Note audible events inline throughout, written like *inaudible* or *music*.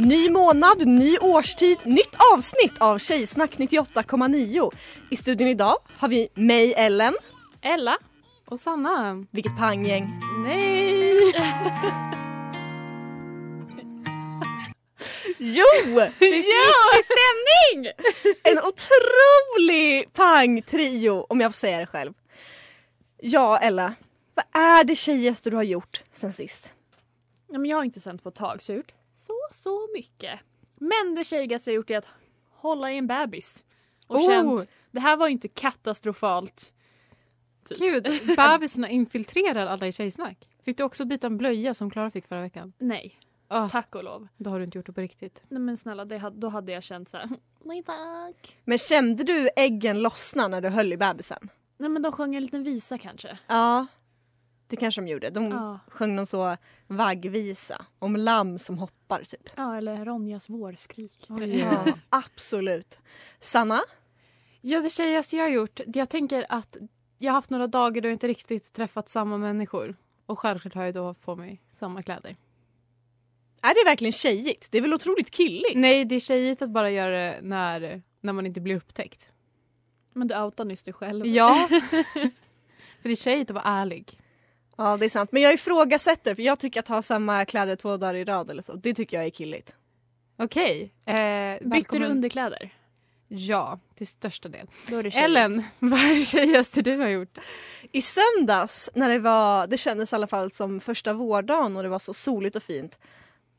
Ny månad, ny årstid, nytt avsnitt av Tjejsnack 98,9. I studion idag har vi mig, Ellen. Ella och Sanna. Vilket panggäng. Nej! Jo! *laughs* ja, stämning! *laughs* En otrolig pangtrio om jag får säga det själv. Ja, Ella. Vad är det tjejigaste du har gjort sen sist? Ja, men jag har inte sänt på ett tag så jag har gjort så, så mycket. Men det tjejigaste jag gjort är att hålla i en bebis. Och Oh. känt, det här var ju inte katastrofalt. Typ. Gud, *laughs* bebisen infiltrerar alla i Tjejsnack. Fick du också byta en blöja som Klara fick förra veckan? Nej, Oh, tack och lov. då har du inte gjort det på riktigt. Nej men snälla, det, då hade jag känt så här. *laughs* Nej tack. Men kände du äggen lossna när du höll i bebisen? Nej men de sjöng en liten visa kanske. Ja, det kanske de gjorde. De Ja, sjöng någon så vaggvisa om lamm som hoppar typ. ja eller Ronjas vårskrik. Oj. *laughs* Ja, absolut. Sanna? Ja, det tjejigaste jag har gjort, jag tänker att jag har haft några dagar då jag inte riktigt träffat samma människor. Och självklart har jag då haft på mig samma kläder. Är det verkligen tjejigt? Det är väl otroligt killigt? Nej, det är tjejigt att bara göra det när, när man inte blir upptäckt. Men du outade nyss dig själv. Ja. *laughs* För det är tjejigt att vara ärlig. Ja, det är sant. Men jag ifrågasätter för jag tycker att ha samma kläder två dagar i rad eller så, det tycker jag är killigt. Okej. Eh, Bytte du underkläder? Ja, till största del. Då är det. Ellen, *laughs* vad är det tjejigaste du har gjort? I söndags när det var, det kändes i alla fall som första vårdagen och det var så soligt och fint.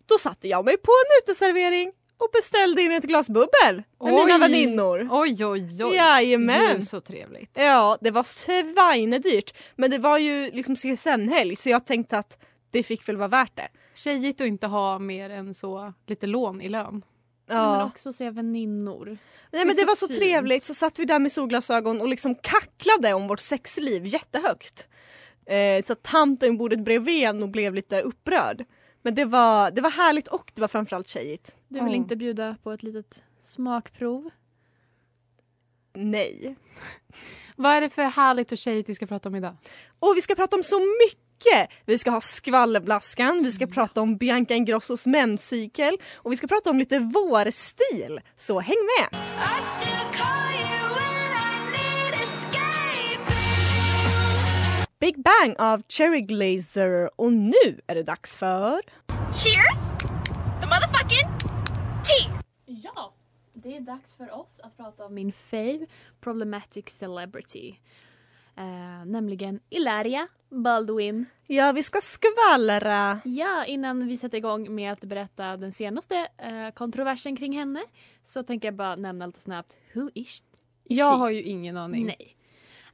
Då satte jag mig på en uteservering och beställde in ett glas bubbel med Oj. mina väninnor. Oj, oj, oj. Jajamän. Gud, så trevligt. Ja, det var svinedyrt. Men det var ju liksom CSN-helg så jag tänkte att det fick väl vara värt det. Tjejigt att inte ha mer än så lite lån i lön. Ja. Men också se väninnor. Nej, det men det så var så fint. trevligt. Så satt vi där med solglasögon och liksom kacklade om vårt sexliv jättehögt. Eh, så att tanten i bordet bredvid nog blev lite upprörd. Men det var, det var härligt och det var framförallt tjejigt. Du vill Ja. inte bjuda på ett litet smakprov? Nej. Vad är det för härligt och tjejigt vi ska prata om idag? Och vi ska prata om så mycket! Vi ska ha skvallerblaskan, vi ska prata om Bianca Ingrossos menscykel och vi ska prata om lite vårstil. Så häng med! Big Bang av Cherry Glazer och nu är det dags för... Tea. Ja, det är dags för oss att prata om min fave problematic celebrity. Eh, nämligen Ilaria Baldwin. Ja, vi ska skvallra. Ja, innan vi sätter igång med att berätta den senaste eh, kontroversen kring henne så tänker jag bara nämna lite snabbt. Who is Jag she? har ju ingen aning. Nej.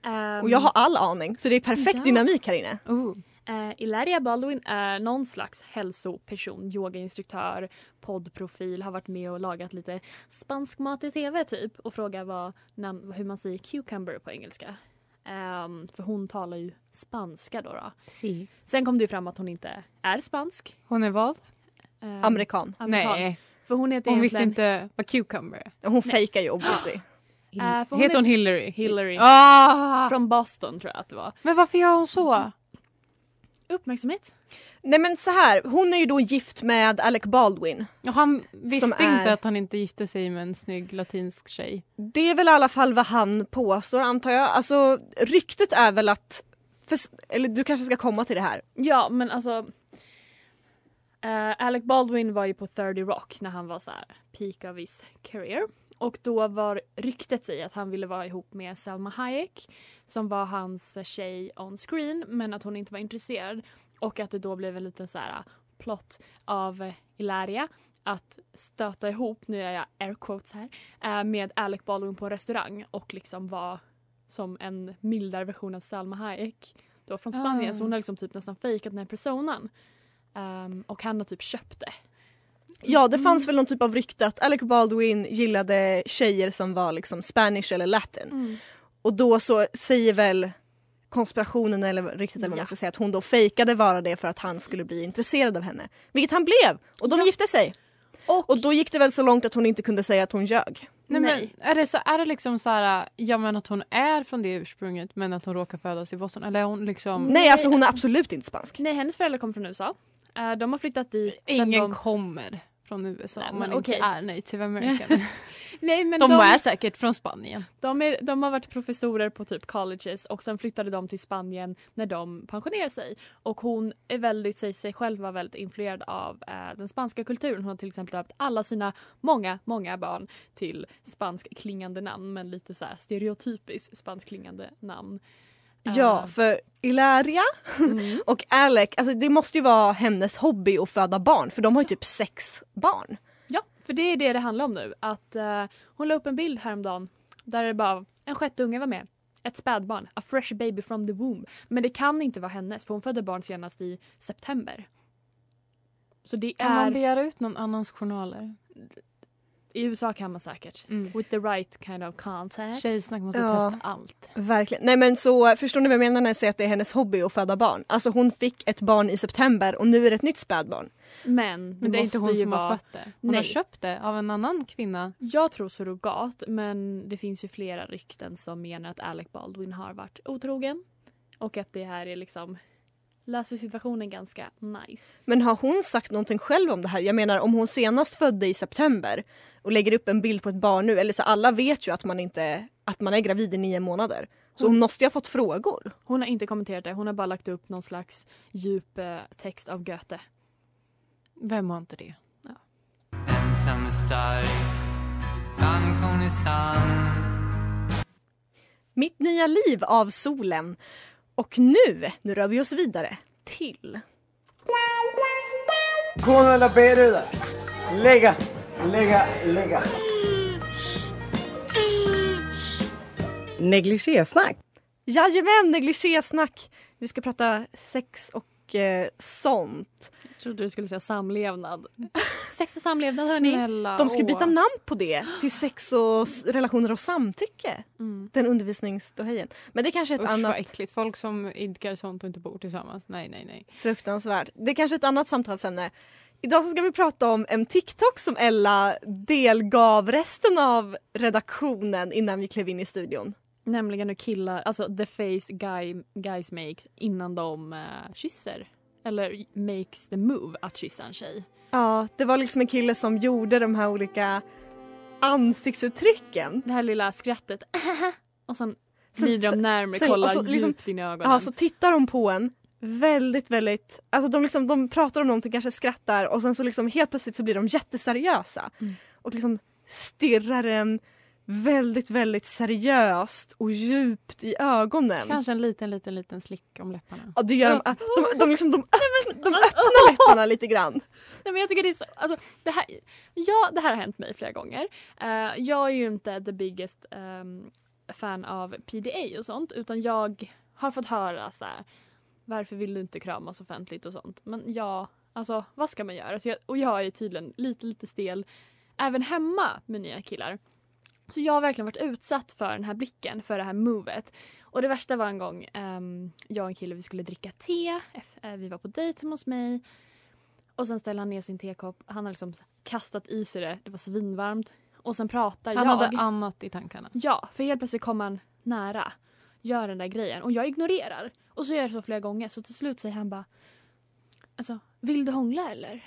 Ehm, Och jag har all aning, så det är perfekt Ja. dynamik här inne. Oh. Eh, Ilaria Baldwin är någon slags hälsoperson, yogainstruktör, poddprofil, har varit med och lagat lite spansk mat i tv typ och frågar vad, nam- hur man säger cucumber på engelska. Ehm, för hon talar ju spanska då, då. Si. Sen kom det ju fram att hon inte är spansk. Hon är vad? Ehm, Amerikan. amerikan. Nej, För hon heter hon visste egentligen inte vad cucumber är. Hon fejkar ju obviously. För hon Heter hon Hillary? Hillary. Ah! Från Boston tror jag att det var. Men varför gör hon så? Uppmärksamhet. Nej men så här, hon är ju då gift med Alec Baldwin. Och han visste Som är- inte att han inte gifte sig med en snygg latinsk tjej. Det är väl i alla fall vad han påstår antar jag. Alltså ryktet är väl att, för, eller du kanske ska komma till det här. Ja men alltså. eh, Alec Baldwin var ju på 30 Rock när han var så här peak of his career. Och då var ryktet sig att han ville vara ihop med Selma Hayek som var hans tjej on screen men att hon inte var intresserad. Och att det då blev en liten så här plot av eh, Ilaria att stöta ihop, nu är jag air quotes här, eh, med Alec Baldwin på en restaurang och liksom vara som en mildare version av Salma Hayek då från Spanien. Ah. Så hon har liksom typ nästan fejkat den här personen. Ehm, och han har typ köpt det. Ja det fanns väl någon typ av rykte att Alec Baldwin gillade tjejer som var liksom spanish eller latin. Och då så säger väl konspirationen eller ryktet eller vad Ja. man ska säga att hon då fejkade vara det för att han skulle bli intresserad av henne. Vilket han blev! Och de Ja. gifte sig. Och, Och då gick det väl så långt att hon inte kunde säga att hon ljög. Nej, Nej. Men är, det så, är det liksom så här, ja men att hon är från det ursprunget men att hon råkar födas i Boston? Eller är hon liksom... Nej alltså hon är absolut inte spansk. nej, hennes föräldrar kommer från USA. Eh, de har flyttat dit Ingen de... kommer från USA Nej, om man inte okej. är native american. *laughs* Nej, men de, de, är säkert från Spanien. de, är, de har varit professorer på typ colleges och sen flyttade de till Spanien när de pensionerade sig. Och hon är väldigt, säger sig själv var väldigt influerad av eh, den spanska kulturen. Hon har till exempel döpt alla sina många, många barn till spanskklingande namn men lite så stereotypiskt spanskklingande namn. Ja, för Ilaria mm. *laughs* och Alec, alltså det måste ju vara hennes hobby att föda barn för de har ju typ sex barn. Ja, för det är det det handlar om nu. Att eh, Hon la upp en bild häromdagen där det bara en sjätte unge var med. Ett spädbarn, a fresh baby from the womb. Men det kan inte vara hennes för hon födde barn senast i september. Så det Kan är... man begära ut någon annans journaler? I USA kan man säkert. Mm. With the right kind of contact. Tjejsnack måste Ja. testa allt. Verkligen. Nej men så förstår ni vad jag menar när jag säger att det är hennes hobby att föda barn? Alltså hon fick ett barn i september och nu är det ett nytt spädbarn. Men Men det är inte hon som vara... har fött det. Hon har Nej. köpt det av en annan kvinna. Jag tror surrogat men det finns ju flera rykten som menar att Alec Baldwin har varit otrogen. Och att det här är liksom löser situationen ganska nice. Men har hon sagt någonting själv om det här? Jag menar om hon senast födde i september och lägger upp en bild på ett barn nu, eller så alla vet ju att man inte att man är gravid i nio månader. Så hon måste ju ha fått frågor. Hon har inte kommenterat det. Hon har bara lagt upp någon slags djup eh, text av Goethe. Vem har inte det? Ensam är stark, sandkorn i sand Mitt nya liv av solen. Och nu, nu rör vi oss vidare till Con la pereda. Lega, lega, lega. Negligésnack. Jajamän, negligésnack. Vi ska prata sex och eh, sånt. Jag trodde du skulle säga samlevnad. Sex och samlevnad hörni. Snälla. De ska byta åh. namn på det till sex och relationer och samtycke. Mm. Den undervisningsdohejen. Men det är kanske är ett Usch vad annat äckligt. Folk som idkar sånt och inte bor tillsammans. Nej, nej, nej. fruktansvärt. Det är kanske är ett annat samtalsämne. Idag så ska vi prata om en TikTok som Ella delgav resten av redaktionen innan vi klev in i studion. Nämligen hur killar, alltså the face guy, guys make innan de eh, kysser. Eller makes the move att kyssa en tjej. Ja, det var liksom en kille som gjorde de här olika ansiktsuttrycken. Det här lilla skrattet. *laughs* och sen glider de närmare, sen- kollar så liksom- djupt in i ögonen. Ja, så tittar de på en väldigt, väldigt... Alltså de, liksom, de pratar om någonting, kanske skrattar och sen så liksom helt plötsligt så blir de jätteseriösa. Mm. Och liksom stirrar en väldigt, väldigt seriöst och djupt i ögonen. Kanske en liten, liten, liten slick om läpparna. Ja, det gör de, de, de, liksom, de, öppnar, de öppnar läpparna lite grann. Nej, men jag tycker det är så, alltså, det här, ja, det här har hänt mig flera gånger. Eh, jag är ju inte the biggest ehm, fan av PDA och sånt utan jag har fått höra så här, varför vill du inte kramas offentligt och sånt. Men ja, alltså vad ska man göra? Så jag, och jag är tydligen lite, lite stel även hemma med nya killar. Så jag har verkligen varit utsatt för den här blicken, för det här movet. Och det värsta var en gång, ehm, jag och en kille vi skulle dricka te, eh, vi var på dejt hemma hos mig och sen ställde han ner sin tekopp. Han har liksom kastat i sig det. Det var svinvarmt. och sen pratar Han jag. hade annat i tankarna. Ja, för helt plötsligt kommer han nära, gör den där grejen och jag ignorerar. Och så gör jag det så flera gånger så till slut säger han bara Alltså, vill du hångla eller?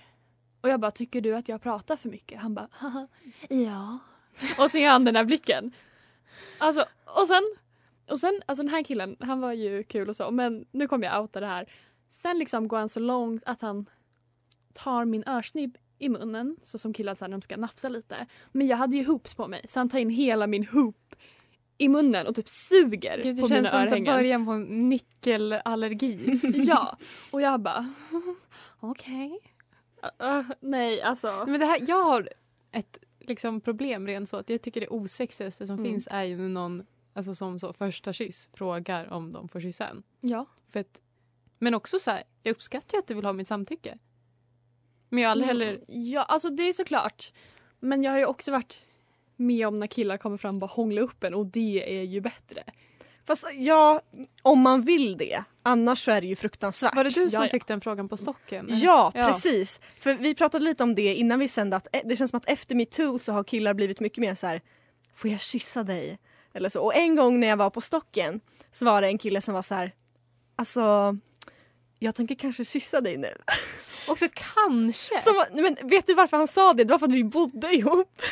Och jag bara, tycker du att jag pratar för mycket? Han bara, haha, ja. Och sen gör han den där blicken. Alltså, och sen, och sen, alltså den här killen, han var ju kul och så, men nu kommer jag outa det här. Sen liksom går han så långt att han tar min örsnibb i munnen, så som killar så när de ska nafsa lite. Men jag hade ju hoops på mig, så han tar in hela min hoop i munnen och typ suger Gud, det på känns mina som så örhängen. början på en nickelallergi. *laughs* ja, och jag bara *laughs* okej. *laughs* Uh, nej, alltså. Men det här, jag har ett liksom, problem rent så att jag tycker det osexigaste som Mm. finns är ju när någon alltså, som så, första kyss frågar om de får kyssa en. Ja. För att, men också så här, jag uppskattar ju att du vill ha mitt samtycke. Men jag har aldrig heller... Ja, alltså det är såklart. Men jag har ju också varit med om när killar kommer fram och bara hånglar upp en och det är ju bättre. Fast ja, om man vill det. Annars så är det ju fruktansvärt. Var det du som ja, ja. fick den frågan på stocken? Ja, precis. För vi pratade lite om det innan vi sände att eh, det känns som att efter metoo så har killar blivit mycket mer så här får jag kyssa dig? Eller så. Och en gång när jag var på stocken så var det en kille som var så här alltså jag tänker kanske kyssa dig nu. Också kanske? Var- men vet du varför han sa det? Det var för att vi bodde ihop.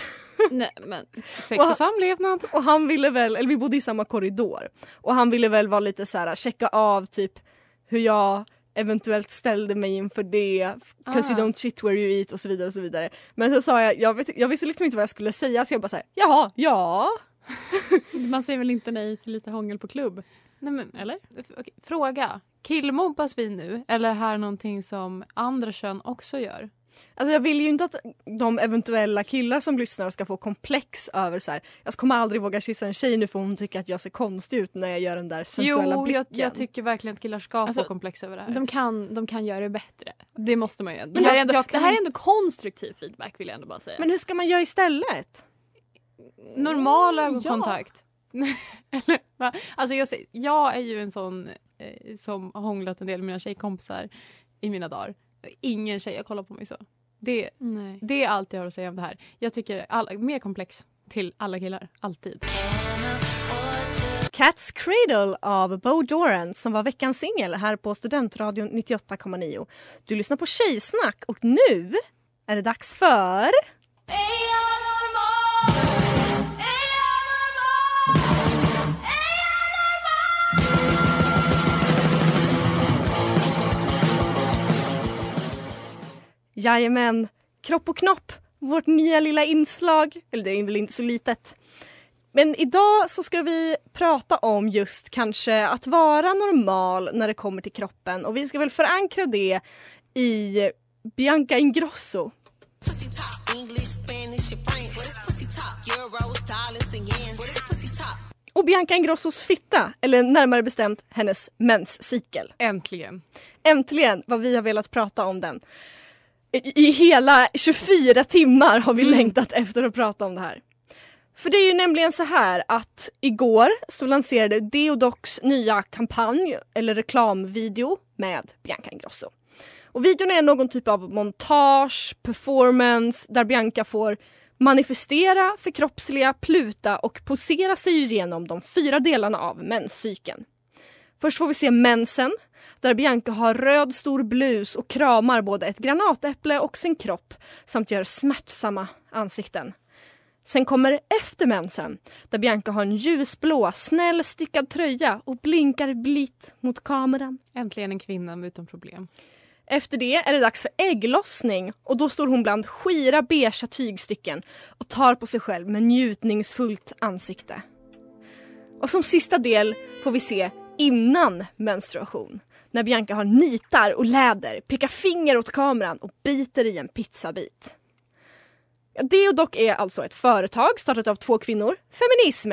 Nej men sex och samlevnad. Och han ville väl, eller vi bodde i samma korridor. Och han ville väl vara lite så här checka av typ hur jag eventuellt ställde mig inför det. 'Cause Ah. you don't shit where you eat och så vidare och så vidare. Men så sa jag, jag, vet, jag visste liksom inte vad jag skulle säga så jag bara såhär, jaha, ja. *laughs* Man säger väl inte nej till lite hångel på klubb? Nej, men, Eller? Okej, fråga. Killmobbas vi nu eller är det här någonting som andra kön också gör? Alltså jag vill ju inte att de eventuella killar som lyssnar ska få komplex över så här. jag kommer aldrig våga kyssa en tjej nu för hon tycker att jag ser konstig ut när jag gör den där sensuella Jo, blicken. jag, jag tycker verkligen att killar ska Alltså, få komplex över det här. De kan, de kan göra det bättre. Det måste man ju. Det här, är ändå, kan- det här är ändå konstruktiv feedback vill jag ändå bara säga. Men hur ska man göra istället? Normal ögonkontakt. *laughs* Eller, va? alltså jag, säger- jag är ju en sån eh, som har hånglat en del med mina tjejkompisar i mina dagar. Ingen tjej har kollat på mig så. Det, Nej. det är allt jag har att säga om det här. Jag tycker all, mer komplex till alla killar. Alltid. Cat's Cradle av Bo Doran som var veckans singel här på Studentradion 98,9. Du lyssnar på Tjejsnack och nu är det dags för... Jajamän, Kropp och knopp, vårt nya lilla inslag. Eller det är väl inte så litet. Men idag så ska vi prata om just kanske att vara normal när det kommer till kroppen och vi ska väl förankra det i Bianca Ingrosso. Och Bianca Ingrossos fitta, eller närmare bestämt hennes menscykel. Äntligen. Äntligen vad vi har velat prata om den. I, i hela 24 timmar har vi längtat efter att prata om det här. För det är ju nämligen så här att igår så lanserade Deodox nya kampanj eller reklamvideo med Bianca Ingrosso. Och videon är någon typ av montage, performance där Bianca får manifestera, förkroppsliga, pluta och posera sig igenom de fyra delarna av menscykeln. Först får vi se mensen där Bianca har röd stor blus och kramar både ett granatäpple och sin kropp samt gör smärtsamma ansikten. Sen kommer efter mensen där Bianca har en ljusblå snäll stickad tröja och blinkar blitt mot kameran. Äntligen en kvinna utan problem. Efter det är det dags för ägglossning och då står hon bland skira beiga tygstycken och tar på sig själv med njutningsfullt ansikte. Och som sista del får vi se innan menstruation när Bianca har nitar och läder, pekar finger åt kameran och biter i en pizzabit. Ja, Deodoc är alltså ett företag startat av två kvinnor, feminism,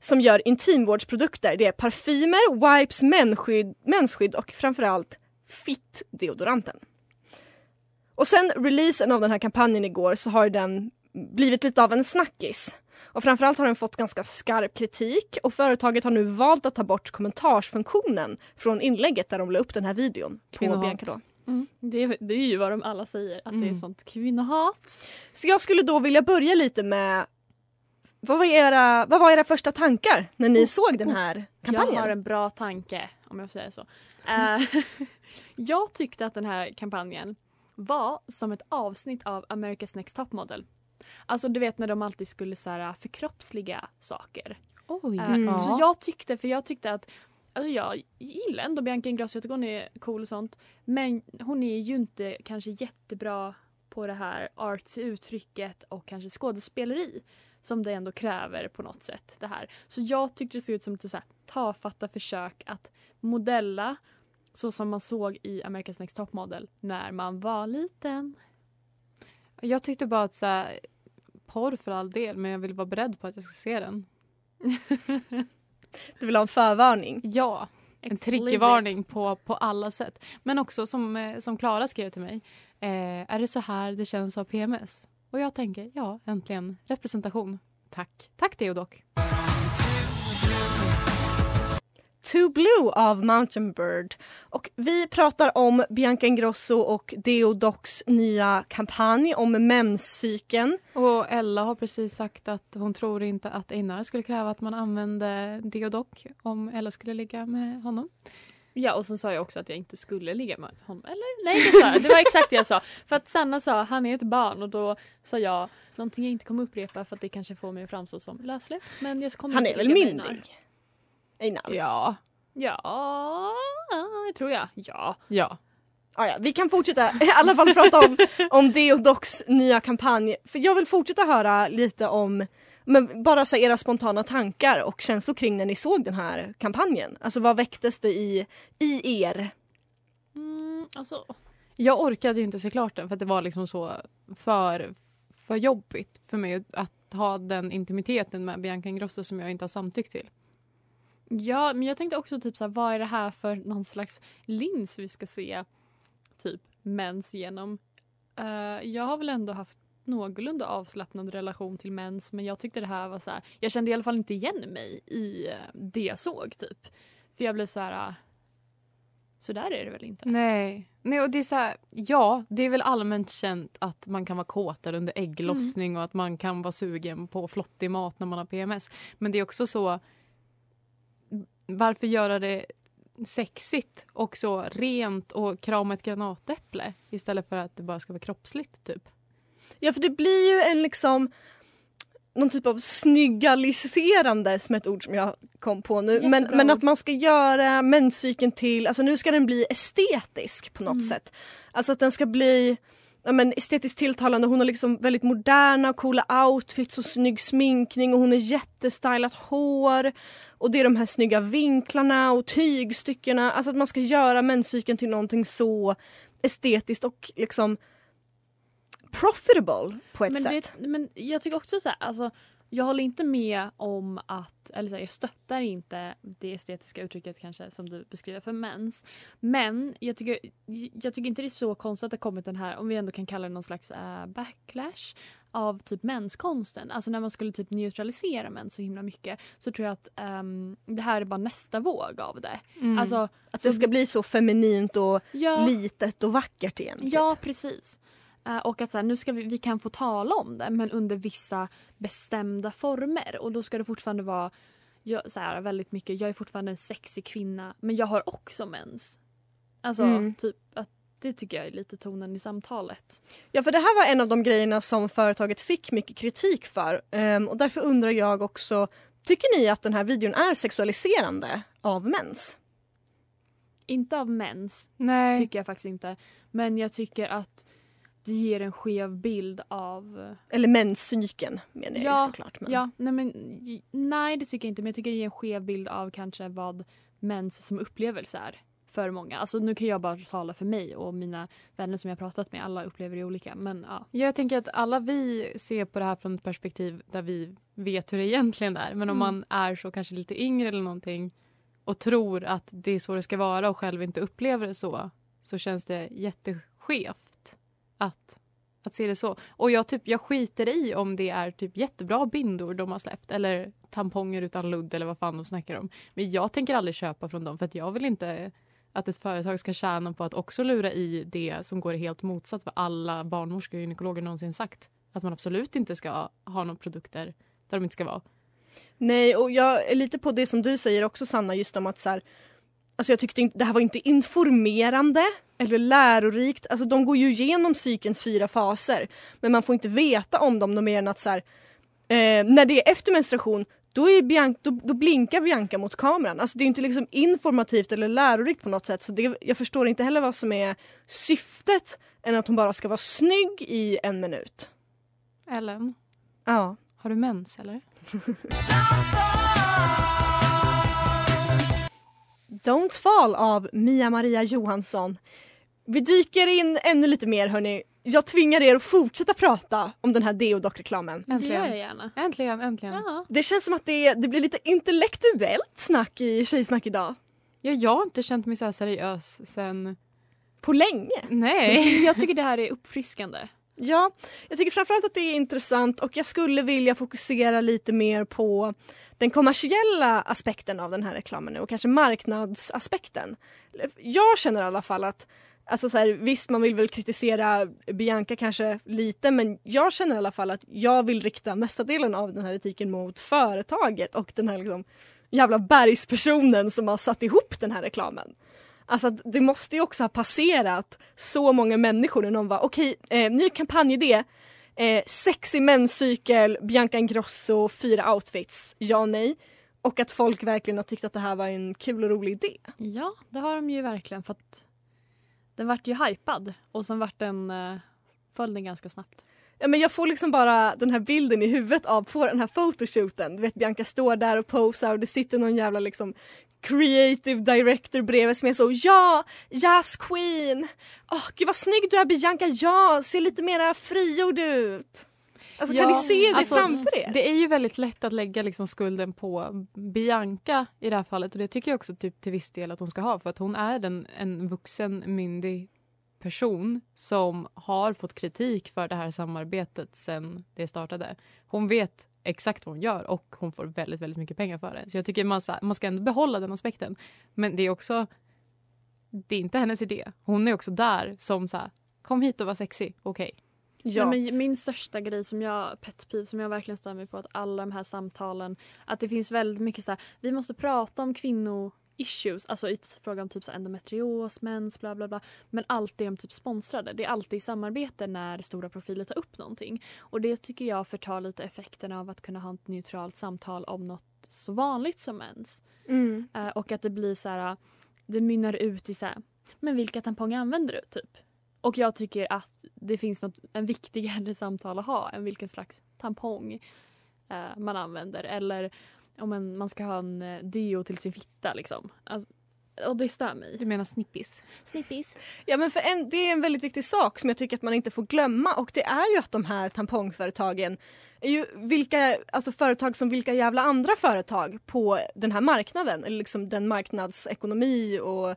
som gör intimvårdsprodukter. Det är parfymer, wipes, mensskydd, mensskydd och framförallt Fit-deodoranten. Och sen releasen av den här kampanjen igår så har den blivit lite av en snackis. Och framförallt har den fått ganska skarp kritik och företaget har nu valt att ta bort kommentarsfunktionen från inlägget där de la upp den här videon på Kvinnohat. Bianca då. Det, är, det är ju vad de alla säger, att det är Mm. sånt kvinnohat. Så jag skulle då vilja börja lite med vad var era, vad var era första tankar när ni såg den här kampanjen? Jag har en bra tanke, om jag får säga så. Eh, *laughs* jag tyckte att den här kampanjen var som ett avsnitt av America's Next Top Model. Alltså du vet när de alltid skulle så här, förkroppsliga saker. Oj. Eh, Mm. Så Ja. jag tyckte, för jag tyckte att Alltså jag gillar ändå Bianca Ingrosso, jag tycker hon är cool och sånt. Men hon är ju inte kanske jättebra på det här artsy uttrycket och kanske skådespeleri som det ändå kräver på något sätt. det här. Så jag tyckte det såg ut som lite så här tafatta försök att modella så som man såg i America's Next Top Model när man var liten. Jag tyckte bara att så här, porr för all del, men jag vill vara beredd på att jag ska se den. *laughs* Du vill ha en förvarning? Ja, en triggervarning på, på alla sätt. Men också som, eh, som Klara skrev till mig, eh, är det så här det känns av PMS? Och jag tänker, ja, äntligen representation. Tack. Tack Deodoc. Too Blue av Mountain Bird. Och vi pratar om Bianca Ingrosso och Deodocs nya kampanj om menscykeln. Och Ella har precis sagt att hon tror inte att Einar skulle kräva att man använde Deodoc om Ella skulle ligga med honom. Ja och sen sa jag också att jag inte skulle ligga med honom. Eller nej det sa jag. Det var exakt det jag sa. För att Sanna sa han är ett barn och då sa jag någonting jag inte kommer upprepa för att det kanske får mig att framstå som lössläppt. Men jag kommer Han inte är väl ligga med myndig? Einar. Ja. Ja, det tror jag. Ja. Ja. Ah, ja, vi kan fortsätta *laughs* i alla fall prata om, om Deodocs nya kampanj. För jag vill fortsätta höra lite om men bara så era spontana tankar och känslor kring när ni såg den här kampanjen. Alltså vad väcktes det i, i er? Mm, alltså, Jag orkade ju inte se klart den för att det var liksom så för, för jobbigt för mig att ha den intimiteten med Bianca Ingrosso som jag inte har samtyckt till. Ja, men jag tänkte också typ så här, vad är det här för någon slags lins vi ska se typ mens genom? Eh, jag har väl ändå haft någorlunda avslappnad relation till mens men jag tyckte det här var så här, jag kände i alla fall inte igen mig i eh, det jag såg typ. För jag blev så här, eh, så där är det väl inte? Nej. Nej och det är så här, ja, det är väl allmänt känt att man kan vara kåtare under ägglossning och att man kan vara sugen på flottig mat när man har PMS. Men det är också så, varför göra det sexigt och så rent och krama ett granatäpple istället för att det bara ska vara kroppsligt typ? Ja för det blir ju en liksom någon typ av snyggaliserande som är ett ord som jag kom på nu. Men, men att man ska göra menscykeln till, alltså nu ska den bli estetisk på något Mm. sätt. Alltså att den ska bli ja, men estetiskt tilltalande. Hon har liksom väldigt moderna och coola outfits och snygg sminkning och hon har jättestylat hår. Och det är de här snygga vinklarna och tygstyckena. Alltså att man ska göra menscykeln till någonting så estetiskt och liksom profitable på ett men, sätt. Det, men jag tycker också så här, alltså, jag håller inte med om att, eller så här, jag stöttar inte det estetiska uttrycket kanske som du beskriver för mens. Men jag tycker, jag tycker inte det är så konstigt att det kommit den här, om vi ändå kan kalla det någon slags eh, backlash av typ menskonsten. Alltså när man skulle typ neutralisera mens så himla mycket så tror jag att ehm, det här är bara nästa våg av det. Mm. Alltså, Att det ska bli så feminint och Ja. litet och vackert igen. typ. Ja, precis. Eh, och att så här, nu ska vi, vi kan få tala om det men under vissa bestämda former. Och då ska det fortfarande vara jag, så här, väldigt mycket, jag är fortfarande en sexig kvinna men jag har också mens. Alltså Mm. typ att det tycker jag är lite tonen i samtalet. Ja, för det här var en av de grejerna som företaget fick mycket kritik för. Ehm, och därför undrar jag också, tycker ni att den här videon är sexualiserande av mens? Inte av mens Nej. tycker jag faktiskt inte. Men jag tycker att det ger en skev bild av Eller menscykeln menar jag ju Ja, såklart. Men... Ja, nej, men, nej det tycker jag inte men jag tycker det ger en skev bild av kanske vad mens som upplevelse är för många. Alltså nu kan jag bara tala för mig och mina vänner som jag har pratat med. Alla upplever det olika men ja. Jag tänker att alla vi ser på det här från ett perspektiv där vi vet hur det egentligen är. Men om Mm. man är så kanske lite yngre eller någonting och tror att det är så det ska vara och själv inte upplever det så så känns det jätteskevt att, att se det så. Och jag, typ, jag skiter i om det är typ jättebra bindor de har släppt eller tamponger utan ludd eller vad fan de snackar om. Men jag tänker aldrig köpa från dem för att jag vill inte att ett företag ska tjäna på att också lura i det som går helt motsatt vad alla barnmorskor och gynekologer någonsin sagt. Att man absolut inte ska ha några produkter där de inte ska vara. Nej, och jag är lite på det som du säger också Sanna, just om att så här, alltså jag tyckte inte, det här var inte informerande eller lärorikt. Alltså de går ju igenom psykens fyra faser, men man får inte veta om dem mer än att så här, eh, när det är efter menstruation då, är Bianca, då, då blinkar Bianca mot kameran. Alltså det är inte liksom informativt eller lärorikt på något sätt. Så det, jag förstår inte heller vad som är syftet än att hon bara ska vara snygg i en minut. Ellen, Ja. har du mens eller? *laughs* Don't fall av Mia Maria Johansson. Vi dyker in ännu lite mer hörni. Jag tvingar er att fortsätta prata om den här Deodoc-reklamen. Det gör jag gärna. Äntligen, äntligen. Ja. Det känns som att det, det blir lite intellektuellt snack i Tjejsnack idag. Ja, jag har inte känt mig så här seriös sen... På länge. Nej. Jag tycker det här är uppfriskande. Ja, jag tycker framförallt att det är intressant och jag skulle vilja fokusera lite mer på den kommersiella aspekten av den här reklamen nu och kanske marknadsaspekten. Jag känner i alla fall att Alltså så här, visst, man vill väl kritisera Bianca kanske lite men jag känner i alla fall att jag vill rikta mesta delen av den här etiken mot företaget och den här liksom jävla bergspersonen som har satt ihop den här reklamen. Alltså det måste ju också ha passerat så många människor när någon var okej, eh, ny kampanjidé, eh, sexig menscykel, Bianca Ingrosso, fyra outfits, ja nej. Och att folk verkligen har tyckt att det här var en kul och rolig idé. Ja, det har de ju verkligen för att den vart ju hypad och sen vart den, eh, föll den ganska snabbt. Ja, men jag får liksom bara den här bilden i huvudet av på den här photoshooten. Du vet Bianca står där och posar och det sitter någon jävla liksom creative director bredvid som är så ja, yes queen, åh gud vad snygg du är Bianca, ja, ser lite mera frigjord ut. Alltså kan ni se det alltså, framför er? Det är ju väldigt lätt att lägga liksom skulden på Bianca i det här fallet och det tycker jag också typ till viss del att hon ska ha för att hon är en, en vuxen myndig person som har fått kritik för det här samarbetet sen det startade. Hon vet exakt vad hon gör och hon får väldigt, väldigt mycket pengar för det. Så jag tycker man, så här- man ska ändå behålla den aspekten. Men det är också, det är inte hennes idé. Hon är också där som så här, kom hit och var sexig, okej. Ja. Nej, men min största grej som jag, pet peeve, som jag verkligen stör mig på att alla de här samtalen, att det finns väldigt mycket så här, vi måste prata om kvinno issues, alltså i fråga om typ så endometrios, mens, bla bla bla. Men alltid är de typ sponsrade. Det är alltid i samarbete när stora profiler tar upp någonting. Och det tycker jag förtar lite effekten av att kunna ha ett neutralt samtal om något så vanligt som mens. Mm. Eh, och att det blir så här, det mynnar ut i så här, men vilka tamponger använder du? Typ. Och jag tycker att det finns något, en viktigare *laughs* samtal att ha än vilken slags tampong eh, man använder. Eller om en, man ska ha en eh, deo till sin fitta. Liksom. Alltså, och det stör mig. Du menar snippis? Snippis. Ja men för en, det är en väldigt viktig sak som jag tycker att man inte får glömma och det är ju att de här tampongföretagen är ju vilka, alltså företag som vilka jävla andra företag på den här marknaden, eller liksom den marknadsekonomi och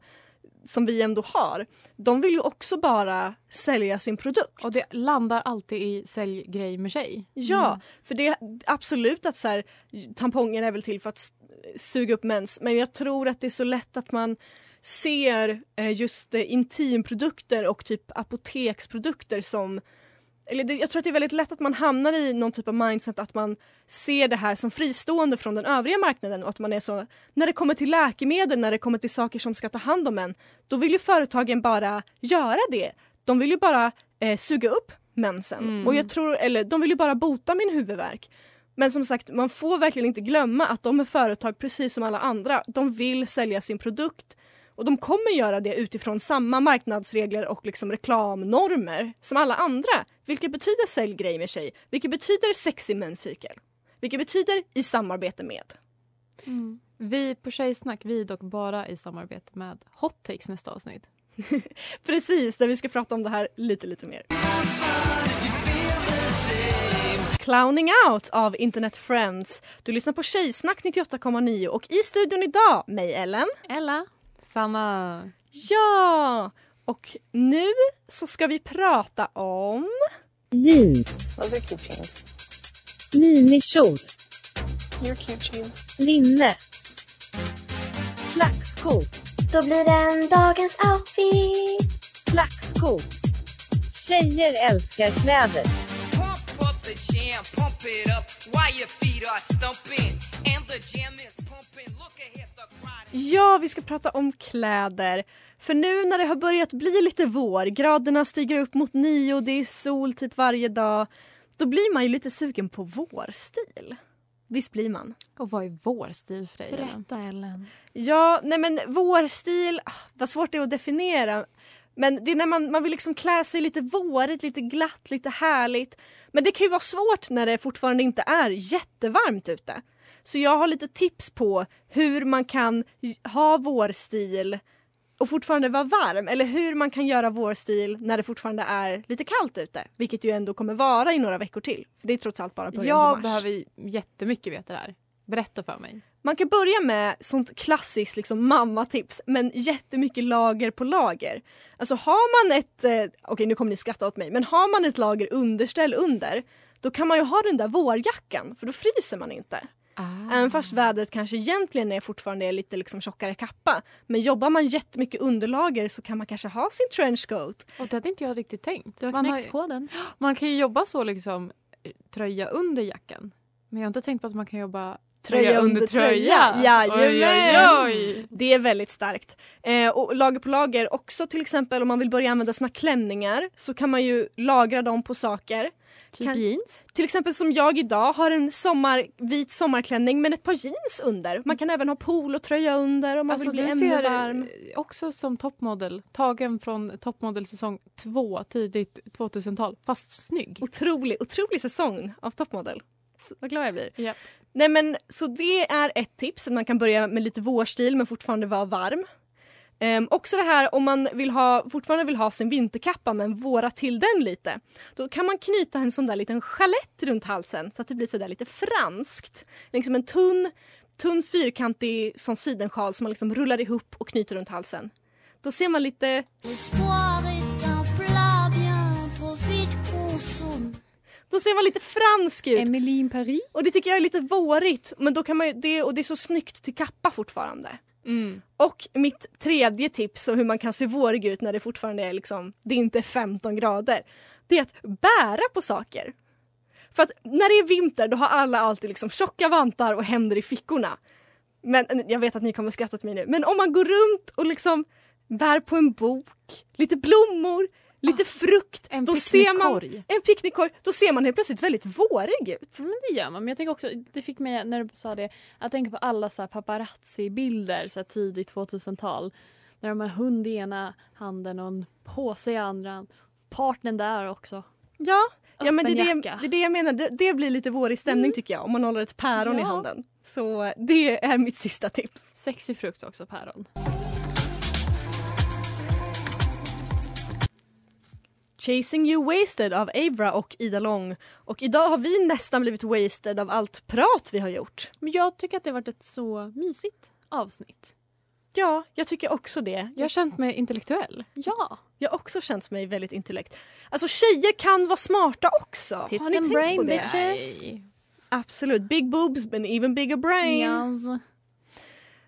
som vi ändå har. De vill ju också bara sälja sin produkt. Och det landar alltid i säljgrej med sig. Ja, för det är absolut att så här, tamponger är väl till för att suga upp mens men jag tror att det är så lätt att man ser eh, just eh, intimprodukter och typ apoteksprodukter som eller det, jag tror att det är väldigt lätt att man hamnar i någon typ av mindset att man ser det här som fristående från den övriga marknaden och att man är så när det kommer till läkemedel, när det kommer till saker som ska ta hand om en, då vill ju företagen bara göra det. De vill ju bara eh, suga upp mensen Mm. och jag tror, eller de vill ju bara bota min huvudvärk. Men som sagt, man får verkligen inte glömma att de är företag precis som alla andra. De vill sälja sin produkt och de kommer göra det utifrån samma marknadsregler och liksom reklamnormer som alla andra. Vilket betyder säljgrej med sig, vilket betyder sexig menscykel, vilket betyder i samarbete med. Vi på Tjejsnack, vi dock bara i samarbete med Hot Takes nästa avsnitt. *laughs* Precis, där vi ska prata om det här lite, lite mer. Clowning out av Internet Friends. Du lyssnar på Tjejsnack 98,9 och i studion idag, mig Ellen. Ella. Sanna. Ja! Och nu så ska vi prata om... Jeans. Those are cute jeans. Minikjol. You're cute jeans. Linne. Flaxskor. Då blir den dagens outfit. Flaxskor. Tjejer älskar kläder. Pump up the jam, pump it up while your feet are stumping. And the jam is pumping. Look ahead. Ja, vi ska prata om kläder. För nu när det har börjat bli lite vår, graderna stiger upp mot nio och det är sol typ varje dag. Då blir man ju lite sugen på vårstil. Visst blir man? Och vad är vår stil för dig? Berätta Ellen. Ja, nej men vårstil, ah, vad svårt det är att definiera. Men det är när man, man vill liksom klä sig lite vårigt, lite glatt, lite härligt. Men det kan ju vara svårt när det fortfarande inte är jättevarmt ute. Så jag har lite tips på hur man kan ha vårstil och fortfarande vara varm. Eller hur man kan göra vårstil när det fortfarande är lite kallt ute. Vilket ju ändå kommer vara i några veckor till. För det är trots allt bara början på Jag mars. behöver jättemycket veta det här. Berätta för mig. Man kan börja med sånt klassiskt liksom mammatips men jättemycket lager på lager. Alltså har man ett, eh, okej nu kommer ni skratta åt mig, men har man ett lager underställ under då kan man ju ha den där vårjackan för då fryser man inte. Ah. Även fast vädret kanske egentligen är fortfarande är lite liksom tjockare kappa. Men jobbar man jättemycket underlager så kan man kanske ha sin trenchcoat. Och det hade inte jag riktigt tänkt. Du har man, knäckt koden. *gasps* man kan ju jobba så liksom eh, tröja under jackan. Men jag har inte tänkt på att man kan jobba Tröja under tröja. Jajamän. Oj, oj, oj. Det är väldigt starkt. Eh, och lager på lager också till exempel om man vill börja använda sina klänningar så kan man ju lagra dem på saker. Typ Kan- jeans. Till exempel som jag idag har en sommar, vit sommarklänning men ett par jeans under. Man kan även ha polotröja under om man Alltså vill bli ännu ser varm. eh, också som toppmodell. Tagen från toppmodell säsong två, tidigt 2000-tal. Fast snygg. Otrolig, otrolig säsong av toppmodell. Vad glad jag blir. Japp. Nej men så det är ett tips. att Man kan börja med lite vårstil men fortfarande vara varm. Ehm, också det här om man vill ha, fortfarande vill ha sin vinterkappa men våra till den lite. Då kan man knyta en sån där liten chalett runt halsen så att det blir sådär lite franskt. Liksom en tunn, tunn fyrkantig sån sidensjal som man liksom rullar ihop och knyter runt halsen. Då ser man lite Då ser man lite fransk ut. Emmeline Paris. Och det tycker jag är lite vårigt. Men då kan man ju, det, och det är så snyggt till kappa fortfarande. Mm. Och mitt tredje tips om hur man kan se vårig ut när det fortfarande är liksom, det är inte 15 grader. Det är att bära på saker. För att när det är vinter då har alla alltid liksom tjocka vantar och händer i fickorna. Men jag vet att ni kommer skratta åt mig nu. Men om man går runt och liksom bär på en bok, lite blommor, lite frukt. En då ser man, picknickkorg. en picknickkorg. Då ser man helt plötsligt väldigt vårig ut. Men det gör man. Men jag tänker också, det fick mig när du sa det, att tänka på alla så paparazzi-bilder så tidigt 2000-tal. När de har hund i ena handen och en påse i andra. Partnern där också. Ja, ja men det är det, det är det jag menar. Det, det blir lite vårig stämning tycker jag om man håller ett päron i Ja. handen. Så det är mitt sista tips. Sexig frukt också, päron. Chasing You Wasted av Avra och Ida Long. Och idag har vi nästan blivit wasted av allt prat vi har gjort. Men jag tycker att det har varit ett så mysigt avsnitt. Ja, jag tycker också det. Jag har känt mig intellektuell. Ja. Jag har också känt mig väldigt intellekt. Alltså tjejer kan vara smarta också. Tits har ni and tänkt brain, på det? bitches. Absolut. Big boobs but even bigger brain. Yes.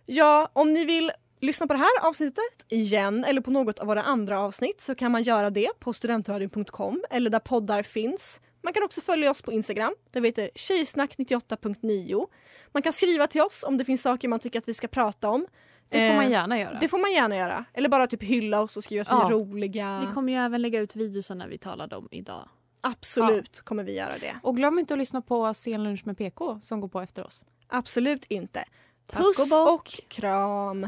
Ja, om ni vill lyssna på det här avsnittet igen eller på något av våra andra avsnitt så kan man göra det på studentradion.com eller där poddar finns. Man kan också följa oss på Instagram där vi heter tjejsnack98.9. Man kan skriva till oss om det finns saker man tycker att vi ska prata om. Det får man Eh, gärna göra. Det får man gärna göra. Eller bara typ hylla oss och skriva att vi Ja. är roliga. Vi kommer ju även lägga ut videosarna vi talade om idag. Absolut kommer vi göra det. Och glöm inte att lyssna på Sen lunch med PK som går på efter oss. Absolut inte. Tack Puss och och kram.